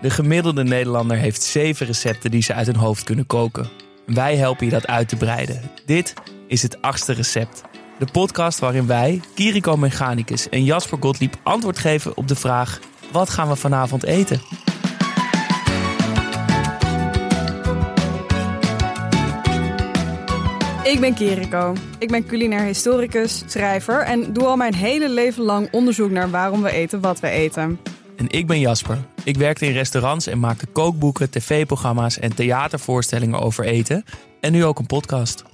De gemiddelde Nederlander heeft zeven recepten die ze uit hun hoofd kunnen koken. Wij helpen je dat uit te breiden. Dit is het achtste recept. De podcast waarin wij, Kiriko Mechanicus en Jasper Gottlieb antwoord geven op de vraag: wat gaan we vanavond eten? Ik ben Kiriko. Ik ben culinair historicus, schrijver en doe al mijn hele leven lang onderzoek naar waarom we eten wat we eten. En ik ben Jasper. Ik werkte in restaurants en maakte kookboeken, tv-programma's en theatervoorstellingen over eten. En nu ook een podcast.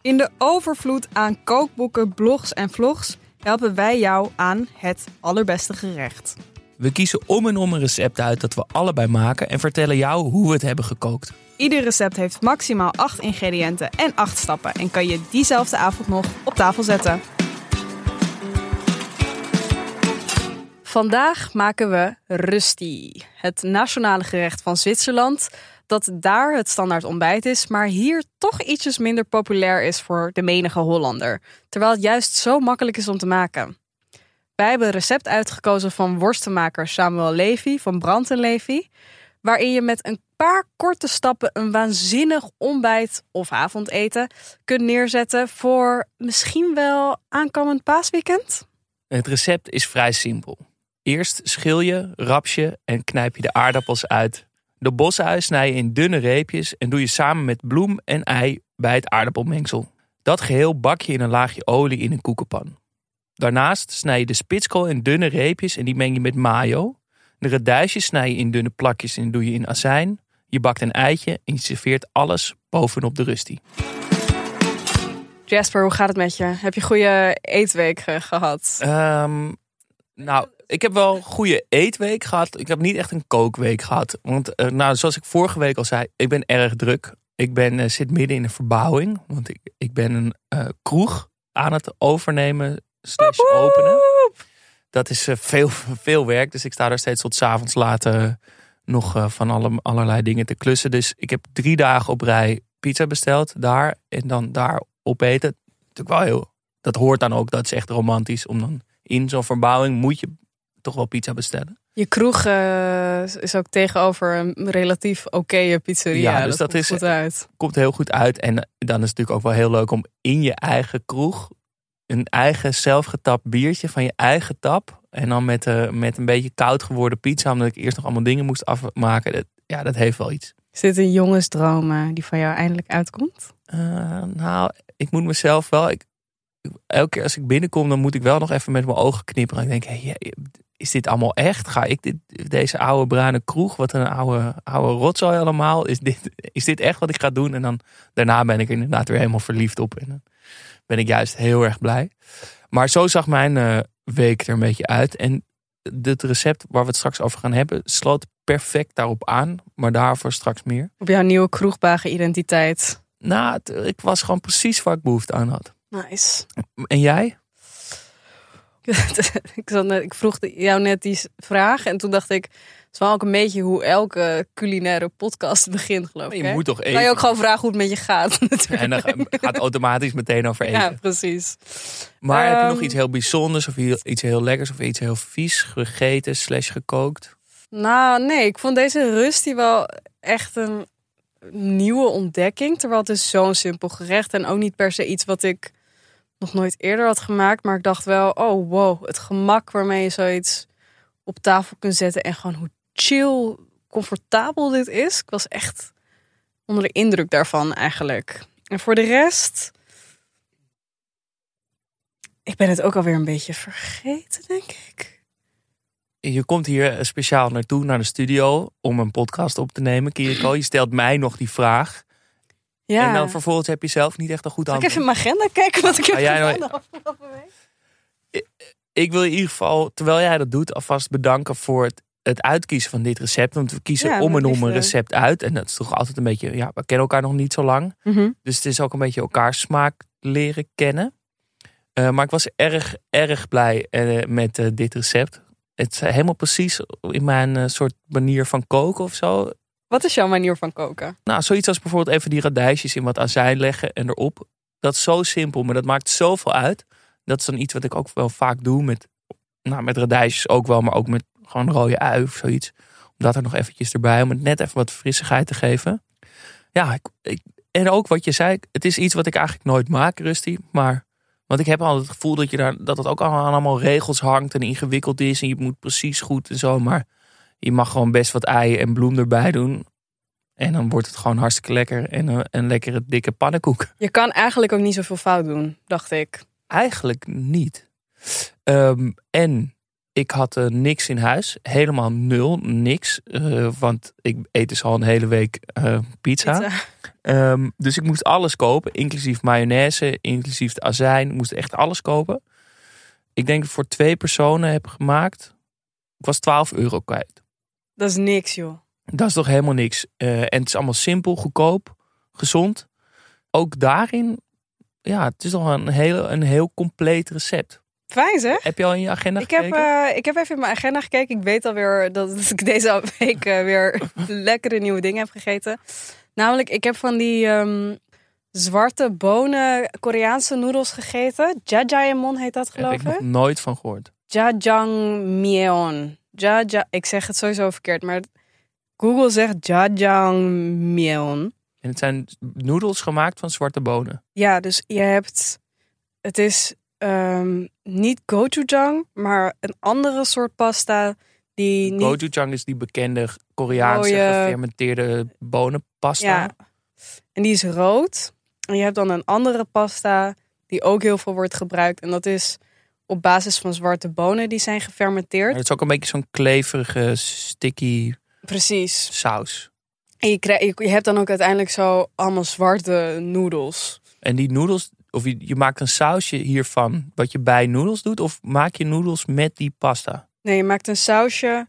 In de overvloed aan kookboeken, blogs en vlogs helpen wij jou aan het allerbeste gerecht. We kiezen om en om een recept uit dat we allebei maken en vertellen jou hoe we het hebben gekookt. Ieder recept heeft maximaal 8 ingrediënten en 8 stappen en kan je diezelfde avond nog op tafel zetten. Vandaag maken we Rusty, het nationale gerecht van Zwitserland. Dat daar het standaard ontbijt is, maar hier toch ietsjes minder populair is voor de menige Hollander. Terwijl het juist zo makkelijk is om te maken. Wij hebben een recept uitgekozen van worstenmaker Samuel Levy van Brand Levy. Waarin je met een paar korte stappen een waanzinnig ontbijt of avondeten kunt neerzetten voor misschien wel aankomend paasweekend. Het recept is vrij simpel. Eerst schil je, rap je en knijp je de aardappels uit. De bosui snij je in dunne reepjes en doe je samen met bloem en ei bij het aardappelmengsel. Dat geheel bak je in een laagje olie in een koekenpan. Daarnaast snij je de spitskool in dunne reepjes en die meng je met mayo. De radijsjes snij je in dunne plakjes en doe je in azijn. Je bakt een eitje en je serveert alles bovenop de rustie. Jasper, hoe gaat het met je? Heb je een goede eetweek eh, gehad? Ehm, nou, ik heb wel een goede eetweek gehad. Ik heb niet echt een kookweek gehad. Want uh, nou, zoals ik vorige week al zei, ik ben erg druk. Ik ben, uh, zit midden in een verbouwing. Want ik, ik ben een uh, kroeg aan het overnemen slash openen. Dat is veel, veel werk. Dus ik sta er steeds tot s avonds later nog van alle, allerlei dingen te klussen. Dus ik heb drie dagen op rij pizza besteld daar. En dan daar opeten. Natuurlijk wel heel, dat hoort dan ook. Dat is echt romantisch. Om dan in zo'n verbouwing moet je toch wel pizza bestellen. Je kroeg uh, is ook tegenover een relatief oké pizzeria. Ja, dus dat, dat is, goed uit. komt heel goed uit. En dan is het natuurlijk ook wel heel leuk om in je eigen kroeg een eigen zelfgetapt biertje van je eigen tap. En dan met, uh, met een beetje koud geworden pizza, omdat ik eerst nog allemaal dingen moest afmaken. Dat, ja, dat heeft wel iets. Is dit een jongensdroom die van jou eindelijk uitkomt? Uh, nou, ik moet mezelf wel. Ik, elke keer als ik binnenkom, dan moet ik wel nog even met mijn ogen knipperen. Ik denk, hey, is dit allemaal echt? Ga ik dit, deze oude bruine kroeg, wat een oude, oude rotzooi allemaal, is dit, is dit echt wat ik ga doen? En dan daarna ben ik inderdaad weer helemaal verliefd op. En dan ben ik juist heel erg blij. Maar zo zag mijn uh, week er een beetje uit. En dit recept waar we het straks over gaan hebben, sloot perfect daarop aan. Maar daarvoor straks meer. Op jouw nieuwe kroegbagen identiteit. Nou, het, ik was gewoon precies waar ik behoefte aan had. Nice. En jij? ik, net, ik vroeg jou net die vraag en toen dacht ik, het is wel ook een beetje hoe elke culinaire podcast begint, geloof ik. Je moet toch. Kan je ook gewoon vragen hoe het met je gaat. Ja, en dan gaat automatisch meteen over eten. Ja, precies. Maar um, heb je nog Ehm, iets heel bijzonders of iets heel lekkers of iets heel vies gegeten slash gekookt? Nou, nee, ik vond deze rusty wel echt een nieuwe ontdekking. Terwijl het is zo'n simpel gerecht en ook niet per se iets wat ik nog nooit eerder had gemaakt. Maar ik dacht wel, oh wow, het gemak waarmee je zoiets op tafel kunt zetten. En gewoon hoe chill, comfortabel dit is. Ik was echt onder de indruk daarvan eigenlijk. En voor de rest... Ik ben het ook alweer een beetje vergeten, denk ik. Je komt hier speciaal naartoe, naar de studio, om een podcast op te nemen, Kiriko. Je stelt mij nog die vraag. Ja. En dan vervolgens heb je zelf niet echt een goed Zal ik antwoord. even mijn agenda kijken wat ik heb Ah, gedaan de afgelopen week? Ik wil in ieder geval, terwijl jij dat doet, alvast bedanken voor het, het uitkiezen van dit recept. Want we kiezen Ja, om en om een recept uit. En dat is toch altijd een beetje, ja, we kennen elkaar nog niet zo lang. Mhm. Dus het is ook een beetje elkaars smaak leren kennen. Eh, maar ik was erg, erg blij eh, met eh, dit recept. Het is helemaal precies in mijn soort manier van koken of zo. Wat is jouw manier van koken? Nou, zoiets als bijvoorbeeld even die radijsjes in wat azijn leggen en erop. Dat is zo simpel, maar dat maakt zoveel uit. Dat is dan iets wat ik ook wel vaak doe met, nou, met radijsjes ook wel, maar ook met gewoon rode ui of zoiets. Dat er nog eventjes erbij om het net even wat frissigheid te geven. Ja, ik, ik, en ook wat je zei, het is iets wat ik eigenlijk nooit maak, Rusty. Maar, want ik heb altijd het gevoel dat, je daar, dat het ook allemaal regels hangt en ingewikkeld is. En je moet precies goed en zo. Maar je mag gewoon best wat ei en bloem erbij doen. En dan wordt het gewoon hartstikke lekker. En een, een lekkere dikke pannenkoek. Je kan eigenlijk ook niet zoveel fout doen, dacht ik. Eigenlijk niet. Ehm, en ik had uh, niks in huis. Helemaal nul, niks. Uh, want ik eet dus al een hele week uh, pizza. pizza. Um, dus ik moest alles kopen, inclusief mayonaise, inclusief de azijn. Ik moest echt alles kopen. Ik denk dat ik voor twee personen heb gemaakt. Ik was 12 euro kwijt. Dat is niks, joh. Dat is toch helemaal niks. Uh, en het is allemaal simpel, goedkoop, gezond. Ook daarin, ja, het is toch een heel, een heel compleet recept. Fijn zeg. Heb je al in je agenda ik gekeken? Heb, uh, ik heb even in mijn agenda gekeken. Ik weet alweer dat ik deze week uh, weer lekkere nieuwe dingen heb gegeten. Namelijk, ik heb van die um, zwarte bonen Koreaanse noedels gegeten. Jajangmyeon heet dat geloof ik. Heb ik nog nooit van gehoord. Jajangmyeon. Jaja, ik zeg het sowieso verkeerd, maar Google zegt jajangmyeon. En het zijn noedels gemaakt van zwarte bonen. Ja, dus je hebt... Het is um, niet gochujang, maar een andere soort pasta die niet... Gochujang is die bekende Koreaanse gefermenteerde bonenpasta. Ja. En die is rood. En je hebt dan een andere pasta die ook heel veel wordt gebruikt. En dat is op basis van zwarte bonen die zijn gefermenteerd. Het is ook een beetje zo'n kleverige, sticky Precies. saus. En je, krijg, je, hebt dan ook uiteindelijk zo allemaal zwarte noedels. En die noedels, of je, je maakt een sausje hiervan wat je bij noedels doet, of maak je noedels met die pasta? Nee, je maakt een sausje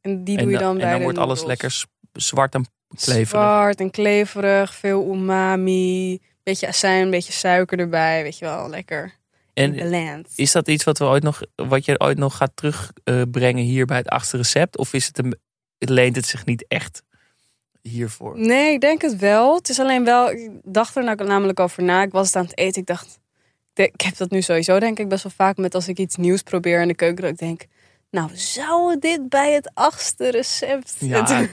en die doe je dan bij en dan de wordt alles lekker zwart en kleverig. Zwart en kleverig, veel umami, beetje azijn, beetje suiker erbij, weet je wel, lekker. En is dat iets wat, we ooit nog, wat je ooit nog gaat terugbrengen hier bij het achtste recept? Of is het een, het leent het zich niet echt hiervoor? Nee, ik denk het wel. Het is alleen wel, ik dacht er nou namelijk over na. Ik was het aan het eten. Ik dacht, ik heb dat nu sowieso denk ik best wel vaak met als ik iets nieuws probeer in de keuken. Dat ik denk, nou zou dit bij het achtste recept? Ja. En, toen,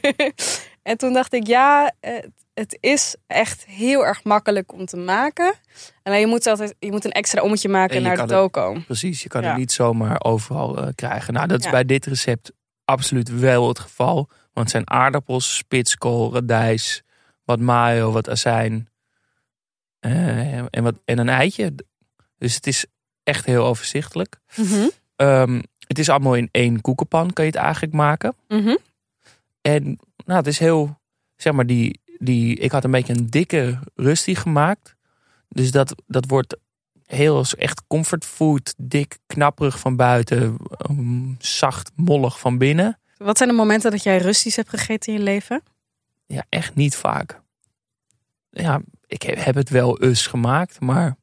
en toen dacht ik, ja, het, het is echt heel erg makkelijk om te maken. Alleen je moet, altijd, je moet een extra ommetje maken naar de het- toko. Precies, je kan Ja. het niet zomaar overal eh, krijgen. Nou, dat is Ja. bij dit recept absoluut wel het geval. Want het zijn aardappels, spitskool, radijs, wat mayo, wat azijn eh, en, wat, en een eitje. Dus het is echt heel overzichtelijk. Mhm, Ehm, het is allemaal in één koekenpan, kan je het eigenlijk maken. mhm. En nou, het is heel, zeg maar, die, die, ik had een beetje een dikke rusty gemaakt. Dus dat, dat wordt heel echt comfortfood, dik, knapperig van buiten, um, zacht, mollig van binnen. Wat zijn de momenten dat jij rusties hebt gegeten in je leven? Ja, echt niet vaak. Ja, ik heb, het wel eens gemaakt, maar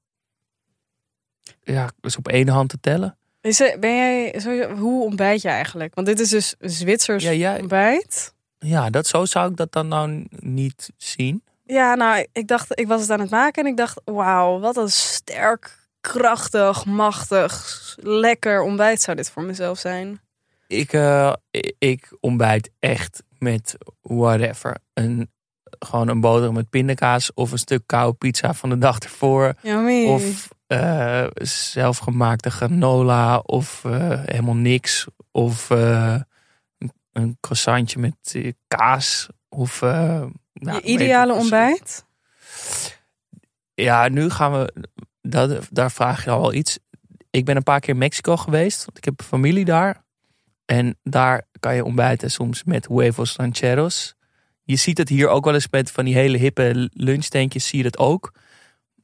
ja, dus op één hand te tellen. Is ben jij, hoe ontbijt je eigenlijk? Want dit is dus Zwitsers Ja, jij- ontbijt. Ja, dat, zo zou ik dat dan nou niet zien. Ja, nou, ik dacht, ik was het aan het maken en ik dacht, wauw, wat een sterk, krachtig, machtig, lekker ontbijt zou dit voor mezelf zijn. Ik, eh, ik ontbijt echt met whatever. Een, gewoon een boterham met pindakaas of een stuk koude pizza van de dag ervoor. Yummy. Of eh, zelfgemaakte granola of eh, helemaal niks. Of een, croissantje met eh, kaas. Of, nou, je ideale ik, ontbijt? Ja, nu gaan we. Dat, daar vraag je al wel iets. Ik ben een paar keer in Mexico geweest. Want ik heb familie daar. En daar kan je ontbijten soms met huevos rancheros. Je ziet het hier ook wel eens met van die hele hippe lunchtentjes. Zie je dat ook.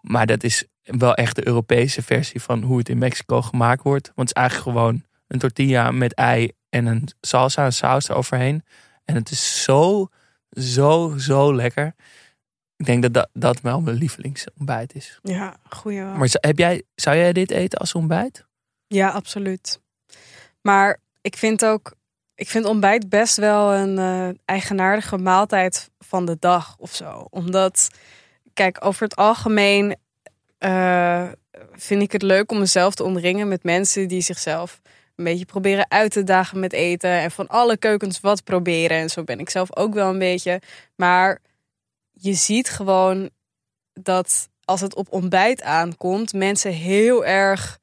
Maar dat is wel echt de Europese versie van hoe het in Mexico gemaakt wordt. Want het is eigenlijk gewoon een tortilla met ei en een salsa, een saus eroverheen. En het is zo, zo, zo lekker. Ik denk dat dat, dat wel mijn lievelingsontbijt is. Ja, goeie. Maar heb jij, zou jij dit eten als ontbijt? Ja, absoluut. Maar ik vind ook, ik vind ontbijt best wel een eh, eigenaardige maaltijd van de dag of zo. Omdat, kijk, over het algemeen eh, vind ik het leuk om mezelf te omringen met mensen die zichzelf een beetje proberen uit te dagen met eten. En van alle keukens wat proberen. En zo ben ik zelf ook wel een beetje. Maar je ziet gewoon dat als het op ontbijt aankomt, mensen heel erg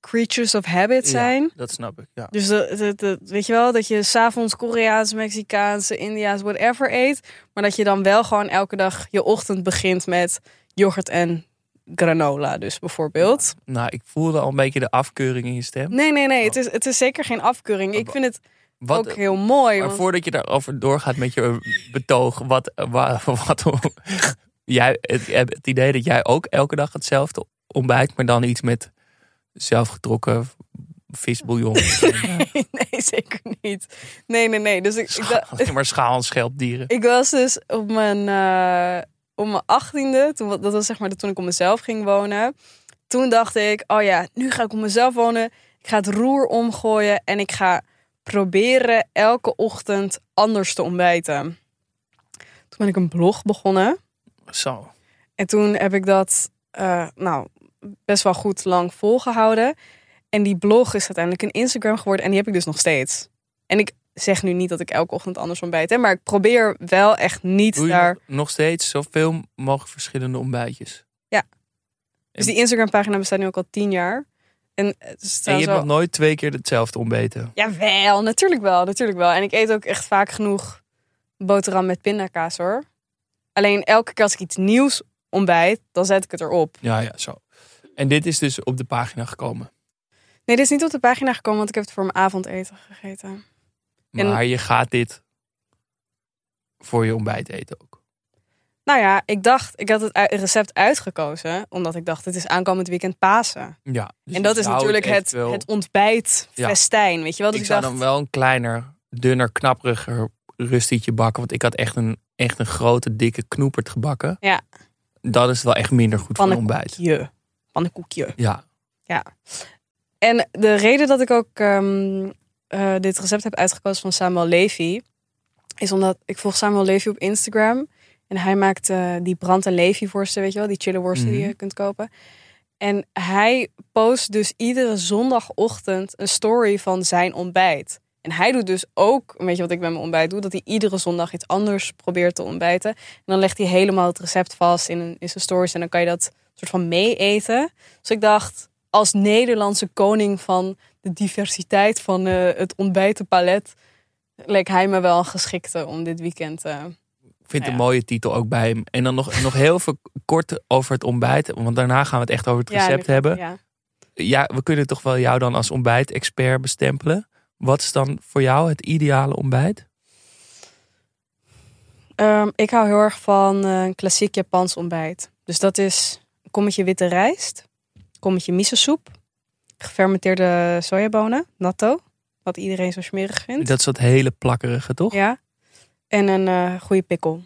creatures of habit zijn. Ja, dat snap ik. Ja. Dus de, de- weet je wel, dat je s'avonds Koreaans, Mexicaans, Indiaans, whatever eet. Maar dat je dan wel gewoon elke dag je ochtend begint met yoghurt en granola, dus bijvoorbeeld. Nou, ik voelde al een beetje de afkeuring in je stem. Nee, nee, nee. Het is, het is zeker geen afkeuring. Ik vind het Wat, ook heel mooi. maar want- voordat je daarover doorgaat met je betoog, wat, wa- wat, jij, het, het idee dat jij ook elke dag hetzelfde ontbijt, maar dan iets met zelfgetrokken visbouillon. nee, zeker niet. Nee, nee, nee. Dus ik, ik, Alleen maar schaal en schelpdieren. ik was dus op mijn, op mijn achttiende, toen, dat was zeg maar toen ik op mezelf ging wonen. Toen dacht ik, oh ja, nu ga ik op mezelf wonen. Ik ga het roer omgooien en ik ga proberen elke ochtend anders te ontbijten. Toen ben ik een blog begonnen. Zo. En toen heb ik dat eh, nou, best wel goed lang volgehouden. En die blog is uiteindelijk een Instagram geworden. En die heb ik dus nog steeds. En ik zeg nu niet dat ik elke ochtend anders ontbijt. Hè, maar ik probeer wel echt niet Doe daar... nog, steeds zoveel mogelijk verschillende ontbijtjes? Dus die Instagram pagina bestaat nu ook al tien jaar. En het En je hebt nog nooit twee keer hetzelfde ontbeten? Jawel, natuurlijk wel, natuurlijk wel. En ik eet ook echt vaak genoeg boterham met pindakaas hoor. Alleen elke keer als ik iets nieuws ontbijt, dan zet ik het erop. Ja, ja, zo. En dit is dus op de pagina gekomen. Nee, dit is niet op de pagina gekomen, want ik heb het voor mijn avondeten gegeten. En- Maar je gaat dit voor je ontbijt eten ook. Nou ja, ik dacht, ik had het recept uitgekozen, omdat ik dacht, het is aankomend weekend Pasen. Ja, dus en dat is natuurlijk het, het ontbijtfestijn, weet je wel? Dus ik ik, zou dacht, dan wel een kleiner, dunner, knapperiger rustietje bakken. Want ik had echt een, echt een grote, dikke knoepert gebakken. Ja. Dat is wel echt minder goed voor een ontbijt. pannenkoekje. Pannenkoekje. Ja, En de reden dat ik ook ehm, eh, dit recept heb uitgekozen van Samuel Levy, is omdat ik volg Samuel Levy op Instagram. En hij maakt eh, die brand- en Levy worsten, weet je wel, die chille worsten die Mhm. je kunt kopen. En hij post dus iedere zondagochtend een story van zijn ontbijt. En hij doet dus ook, weet je wat ik met mijn ontbijt doe, dat hij iedere zondag iets anders probeert te ontbijten. En dan legt hij helemaal het recept vast in, een, in zijn stories en dan kan je dat soort van mee eten. Dus ik dacht, als Nederlandse koning van de diversiteit van eh, het ontbijtenpalet, leek hij me wel een geschikte om dit weekend. eh, ik vind Ja. een mooie titel ook bij hem. En dan nog, nog heel veel kort over het ontbijt. Want daarna gaan we het echt over het recept hebben. Ja. Ja, we kunnen toch wel jou dan als ontbijtexpert bestempelen. Wat is dan voor jou het ideale ontbijt? Ehm, ik hou heel erg van eh, een klassiek Japans ontbijt. Dus dat is een kommetje witte rijst, een kommetje miso soep, gefermenteerde sojabonen, natto, wat iedereen zo smerig vindt. Dat is dat hele plakkerige, toch? Ja. En een eh goede pikkel.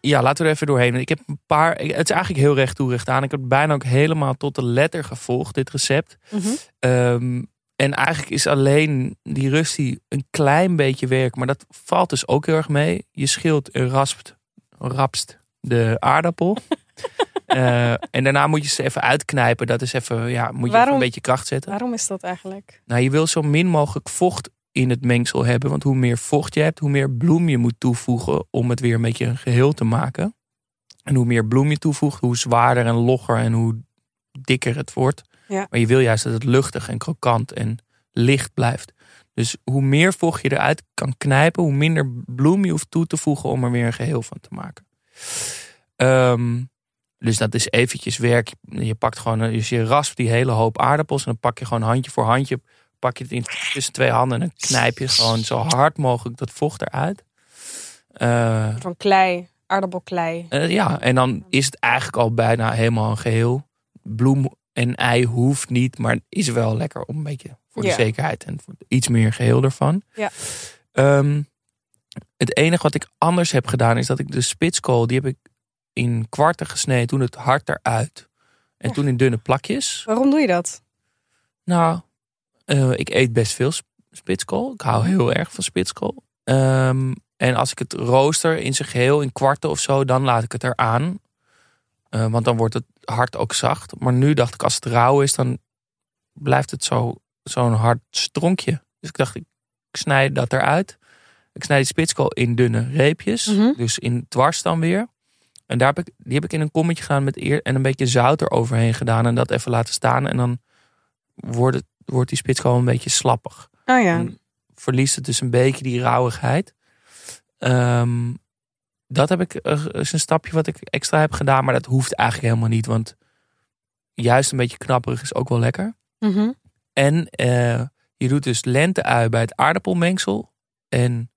Ja, laten we er even doorheen. Ik heb een paar. Het is eigenlijk heel recht toe, recht aan. Ik heb het bijna ook helemaal tot de letter gevolgd, dit recept. Ehm, en eigenlijk is alleen die rustie een klein beetje werk. Maar dat valt dus ook heel erg mee. Je schilt en raspt, rapst de aardappel. Eh, en daarna moet je ze even uitknijpen. Dat is even, ja, moet je even een beetje kracht zetten. Waarom is dat eigenlijk? Nou, je wil zo min mogelijk vocht in het mengsel hebben. Want hoe meer vocht je hebt, hoe meer bloem je moet toevoegen om het weer een beetje een geheel te maken. En hoe meer bloem je toevoegt, hoe zwaarder en logger en hoe dikker het wordt. Ja. Maar je wil juist dat het luchtig en krokant en licht blijft. Dus hoe meer vocht je eruit kan knijpen, hoe minder bloem je hoeft toe te voegen om er weer een geheel van te maken. Ehm, dus dat is eventjes werk. Je pakt gewoon, een- dus je raspt die hele hoop aardappels en dan pak je gewoon handje voor handje, pak je het in tussen twee handen en dan knijp je gewoon zo hard mogelijk dat vocht eruit. Eh, Van klei, aardappelklei. eh, ja, en dan is het eigenlijk al bijna helemaal een geheel. Bloem en ei hoeft niet, maar is wel lekker om een beetje voor de Ja. zekerheid en voor iets meer geheel ervan. Ja. Ehm, het enige wat ik anders heb gedaan is dat ik de spitskool, die heb ik in kwarten gesneden, toen het hard eruit. En Ja. toen in dunne plakjes. Waarom doe je dat? Nou, eh, ik eet best veel sp- spitskool. Ik hou heel erg van spitskool. Ehm, en als ik het rooster in zijn geheel in kwarten of zo, dan laat ik het eraan. Eh want dan wordt het hart ook zacht. Maar nu dacht ik, als het rauw is, dan blijft het zo, zo'n hard stronkje. Dus ik dacht, ik snij dat eruit. Ik snij die spitskool in dunne reepjes. Mhm. Dus in dwars dan weer. En daar heb ik, die heb ik in een kommetje gedaan met eer en een beetje zout eroverheen gedaan. En dat even laten staan. En dan wordt, het, wordt die spitskool een beetje slappig. Oh ja. Dan verliest het dus een beetje die rauwigheid. Ehm, dat heb ik eh, is een stapje wat ik extra heb gedaan. Maar dat hoeft eigenlijk helemaal niet. Want juist een beetje knapperig is ook wel lekker. Mhm. En eh, je doet dus lenteui bij het aardappelmengsel. En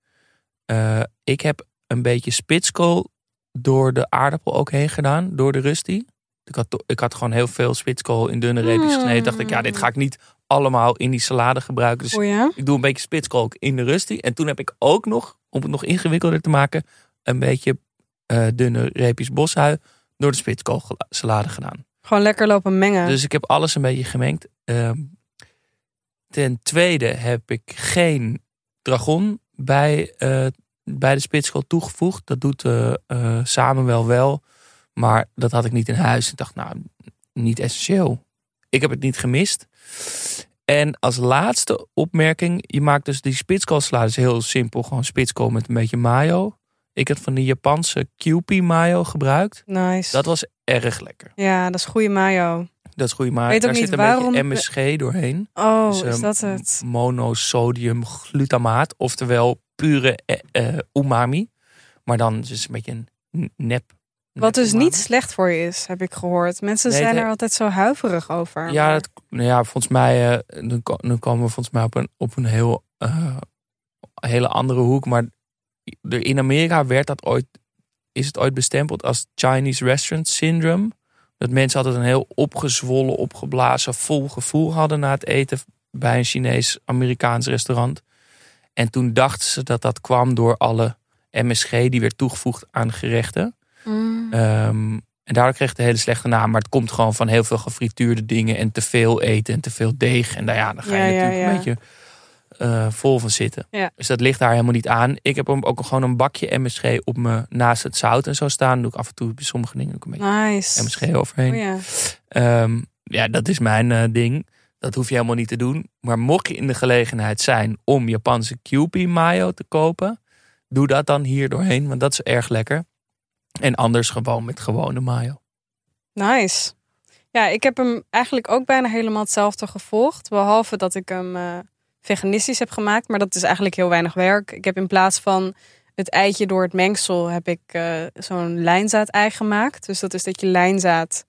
eh, ik heb een beetje spitskool door de aardappel ook heen gedaan. Door de rusty. Ik had, ik had gewoon heel veel spitskool in dunne reepjes Mm. gesneden. Dacht ik, ja, dit ga ik niet allemaal in die salade gebruiken. Dus Oh ja. ik doe een beetje spitskool ook in de rusty. En toen heb ik ook nog, om het nog ingewikkelder te maken, een beetje eh, dunne reepjes boshui door de spitskoolsalade gedaan. Gewoon lekker lopen mengen. Dus ik heb alles een beetje gemengd. Ehm, ten tweede heb ik geen dragon bij, eh, bij de spitskool toegevoegd. Dat doet eh eh, Samuel wel. Maar dat had ik niet in huis. Ik dacht, nou, niet essentieel. Ik heb het niet gemist. En als laatste opmerking. Je maakt dus die spitskoolsalade. is heel simpel. Gewoon spitskool met een beetje mayo. Ik heb van die Japanse Kewpie mayo gebruikt. nice. Dat was erg lekker. Ja, dat is goede mayo. Dat is goede mayo. Weet ook Daar niet zit een waarom- beetje MSG doorheen. Oh, Dus, is ehm, dat het? Monosodium glutamaat. Oftewel pure eh, eh, umami. Maar dan is het een beetje een nep. Wat dus umami. niet slecht voor je is, heb ik gehoord. Mensen Nee, zijn er altijd zo huiverig over. Ja, maar- dat, nou ja, volgens mij, eh, nu, ko- nu komen we volgens mij op een, op een heel, hele andere hoek. Maar in Amerika werd dat ooit, is het ooit bestempeld als Chinese Restaurant Syndrome. Dat mensen altijd een heel opgezwollen, opgeblazen, vol gevoel hadden na het eten bij een Chinees-Amerikaans restaurant. En toen dachten ze dat dat kwam door alle MSG die werd toegevoegd aan gerechten. Mm. Ehm, en daardoor kreeg het een hele slechte naam. Maar het komt gewoon van heel veel gefrituurde dingen en te veel eten en te veel deeg. En daar, ja, dan ga je Ja, natuurlijk ja. een beetje eh, vol van zitten. Dus dat ligt daar helemaal niet aan. Ik heb hem ook gewoon een bakje MSG op me naast het zout en zo staan. Doe ik af en toe bij sommige dingen ook een beetje Nice. MSG overheen. Oh ja. Ehm, ja, dat is mijn eh, ding. Dat hoef je helemaal niet te doen. Maar mocht je in de gelegenheid zijn om Japanse Kewpie mayo te kopen, doe dat dan hier doorheen, want dat is erg lekker. En anders gewoon met gewone mayo. Nice. Ja, ik heb hem eigenlijk ook bijna helemaal hetzelfde gevolgd. Behalve dat ik hem eh, veganistisch heb gemaakt. Maar dat is eigenlijk heel weinig werk. Ik heb in plaats van het eitje door het mengsel... heb ik eh, zo'n lijnzaad-ei gemaakt. Dus dat is dat je lijnzaad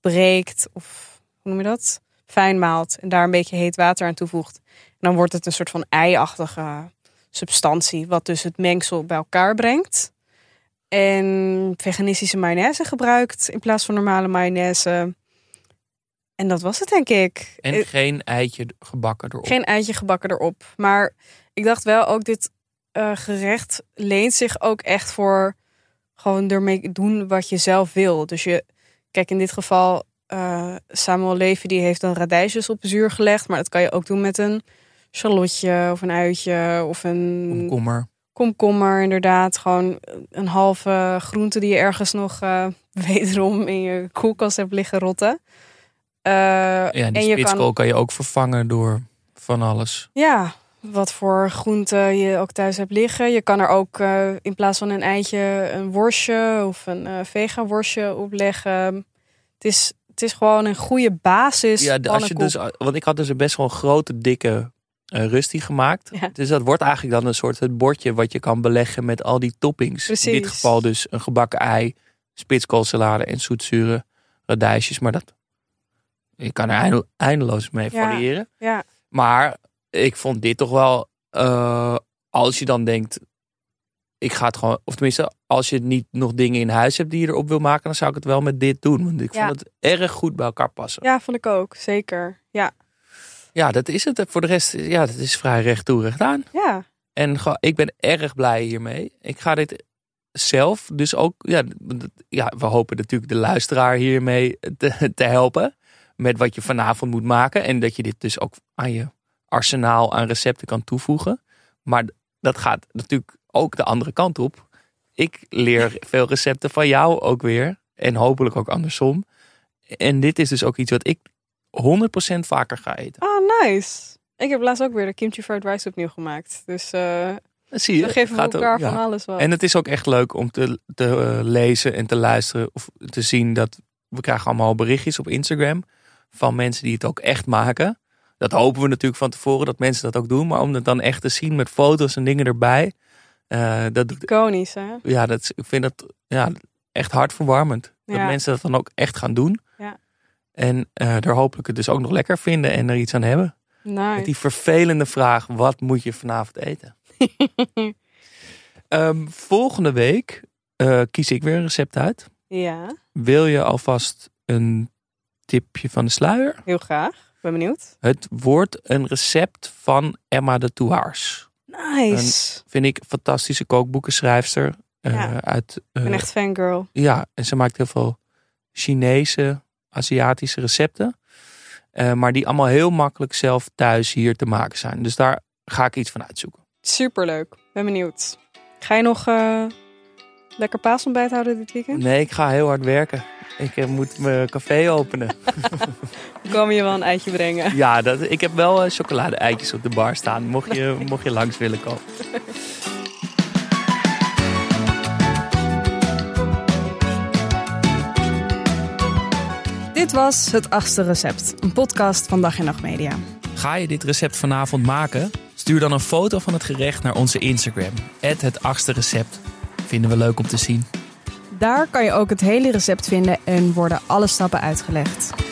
breekt of hoe noem je dat? Fijn maalt en daar een beetje heet water aan toevoegt. En dan wordt het een soort van ei-achtige substantie... wat dus het mengsel bij elkaar brengt. En veganistische mayonaise gebruikt in plaats van normale mayonaise. En dat was het, denk ik. En Eh, geen eitje gebakken erop. Geen eitje gebakken erop. Maar ik dacht wel ook, dit eh, gerecht leent zich ook echt voor gewoon ermee doen wat je zelf wil. Dus je, kijk, in dit geval, eh, Samuel Levy die heeft dan radijsjes op zuur gelegd. Maar dat kan je ook doen met een shallotje of een uitje of een Komkommer. komkommer, inderdaad. Gewoon een halve groente die je ergens nog eh, wederom in je koelkast hebt liggen rotten. Eh, Ja, die en je kan, kan je ook vervangen door van alles. ja, wat voor groente je ook thuis hebt liggen. Je kan er ook in plaats van een eitje een worstje of een vega worstje op leggen. Het is, het is gewoon een goede basis. Ja, als je dus, want ik had dus een best wel een grote, dikke eh rusty gemaakt. Ja. Dus dat wordt eigenlijk dan een soort het bordje wat je kan beleggen met al die toppings. In dit Precies. geval dus een gebakken ei, spitskoolsalade en zoetzure radijsjes. Maar dat, je kan er einde- eindeloos mee Ja. variëren. Ja, Maar ik vond dit toch wel, eh, als je dan denkt, ik ga het gewoon, of tenminste, als je niet nog dingen in huis hebt die je erop wil maken, dan zou ik het wel met dit doen. Want ik Ja. vond het erg goed bij elkaar passen. ja, vond ik ook. Zeker. Ja, Ja, dat is het. Voor de rest, ja, dat is vrij recht toe, recht aan. ja. En ik ben erg blij hiermee. Ik ga dit zelf dus ook, ja, ja we hopen natuurlijk de luisteraar hiermee te, te helpen. Met wat je vanavond moet maken. En dat je dit dus ook aan je arsenaal aan recepten kan toevoegen. Maar dat gaat natuurlijk ook de andere kant op. Ik leer veel recepten van jou ook weer. En hopelijk ook andersom. En dit is dus ook iets wat ik 100% vaker ga eten. Ah, nice. Ik heb laatst ook weer de kimchi fried rice opnieuw gemaakt. Dus eh Dat zie je. we geven ook- elkaar ja. van alles wat. En het is ook echt leuk om te, te eh, lezen en te luisteren of te zien dat we krijgen allemaal berichtjes op Instagram van mensen die het ook echt maken. Dat hopen we natuurlijk van tevoren dat mensen dat ook doen, maar om het dan echt te zien met foto's en dingen erbij, eh, dat doet, Iconisch, hè? ja, dat, is- ik vind dat ja, echt hartverwarmend. Dat mensen dat dan ook echt gaan doen. Ja. En eh er hopelijk het dus ook nog lekker vinden en er iets aan hebben. Met die vervelende vraag: wat moet je vanavond eten? Ehm, volgende week eh, kies ik weer een recept uit. Ja, Wil je alvast een tipje van de sluier? heel graag. Ben benieuwd. Het wordt een recept van Emma de Touars. Nice. Vind ik een fantastische kookboekenschrijfster. eh, Ja. uit, Ik eh, ben echt fangirl. Ja, en ze maakt heel veel Chinese, Aziatische recepten. eh, maar die allemaal heel makkelijk zelf thuis hier te maken zijn. Dus daar ga ik iets van uitzoeken. Superleuk. Ben benieuwd. Ga je nog lekker paasontbijt houden dit weekend? Nee, ik ga heel hard werken. Ik eh, moet mijn café openen. Kan je wel een eitje brengen. Ja, dat, ik heb wel eh, chocolade-eitjes op de bar staan. Mocht je, mocht je langs willen komen. Dit was Het Achtste Recept. Een podcast van Dag en Nacht Media. Ga je dit recept vanavond maken? Stuur dan een foto van het gerecht naar onze Instagram. Het achtste recept. Vinden we leuk om te zien. Daar kan je ook het hele recept vinden en worden alle stappen uitgelegd.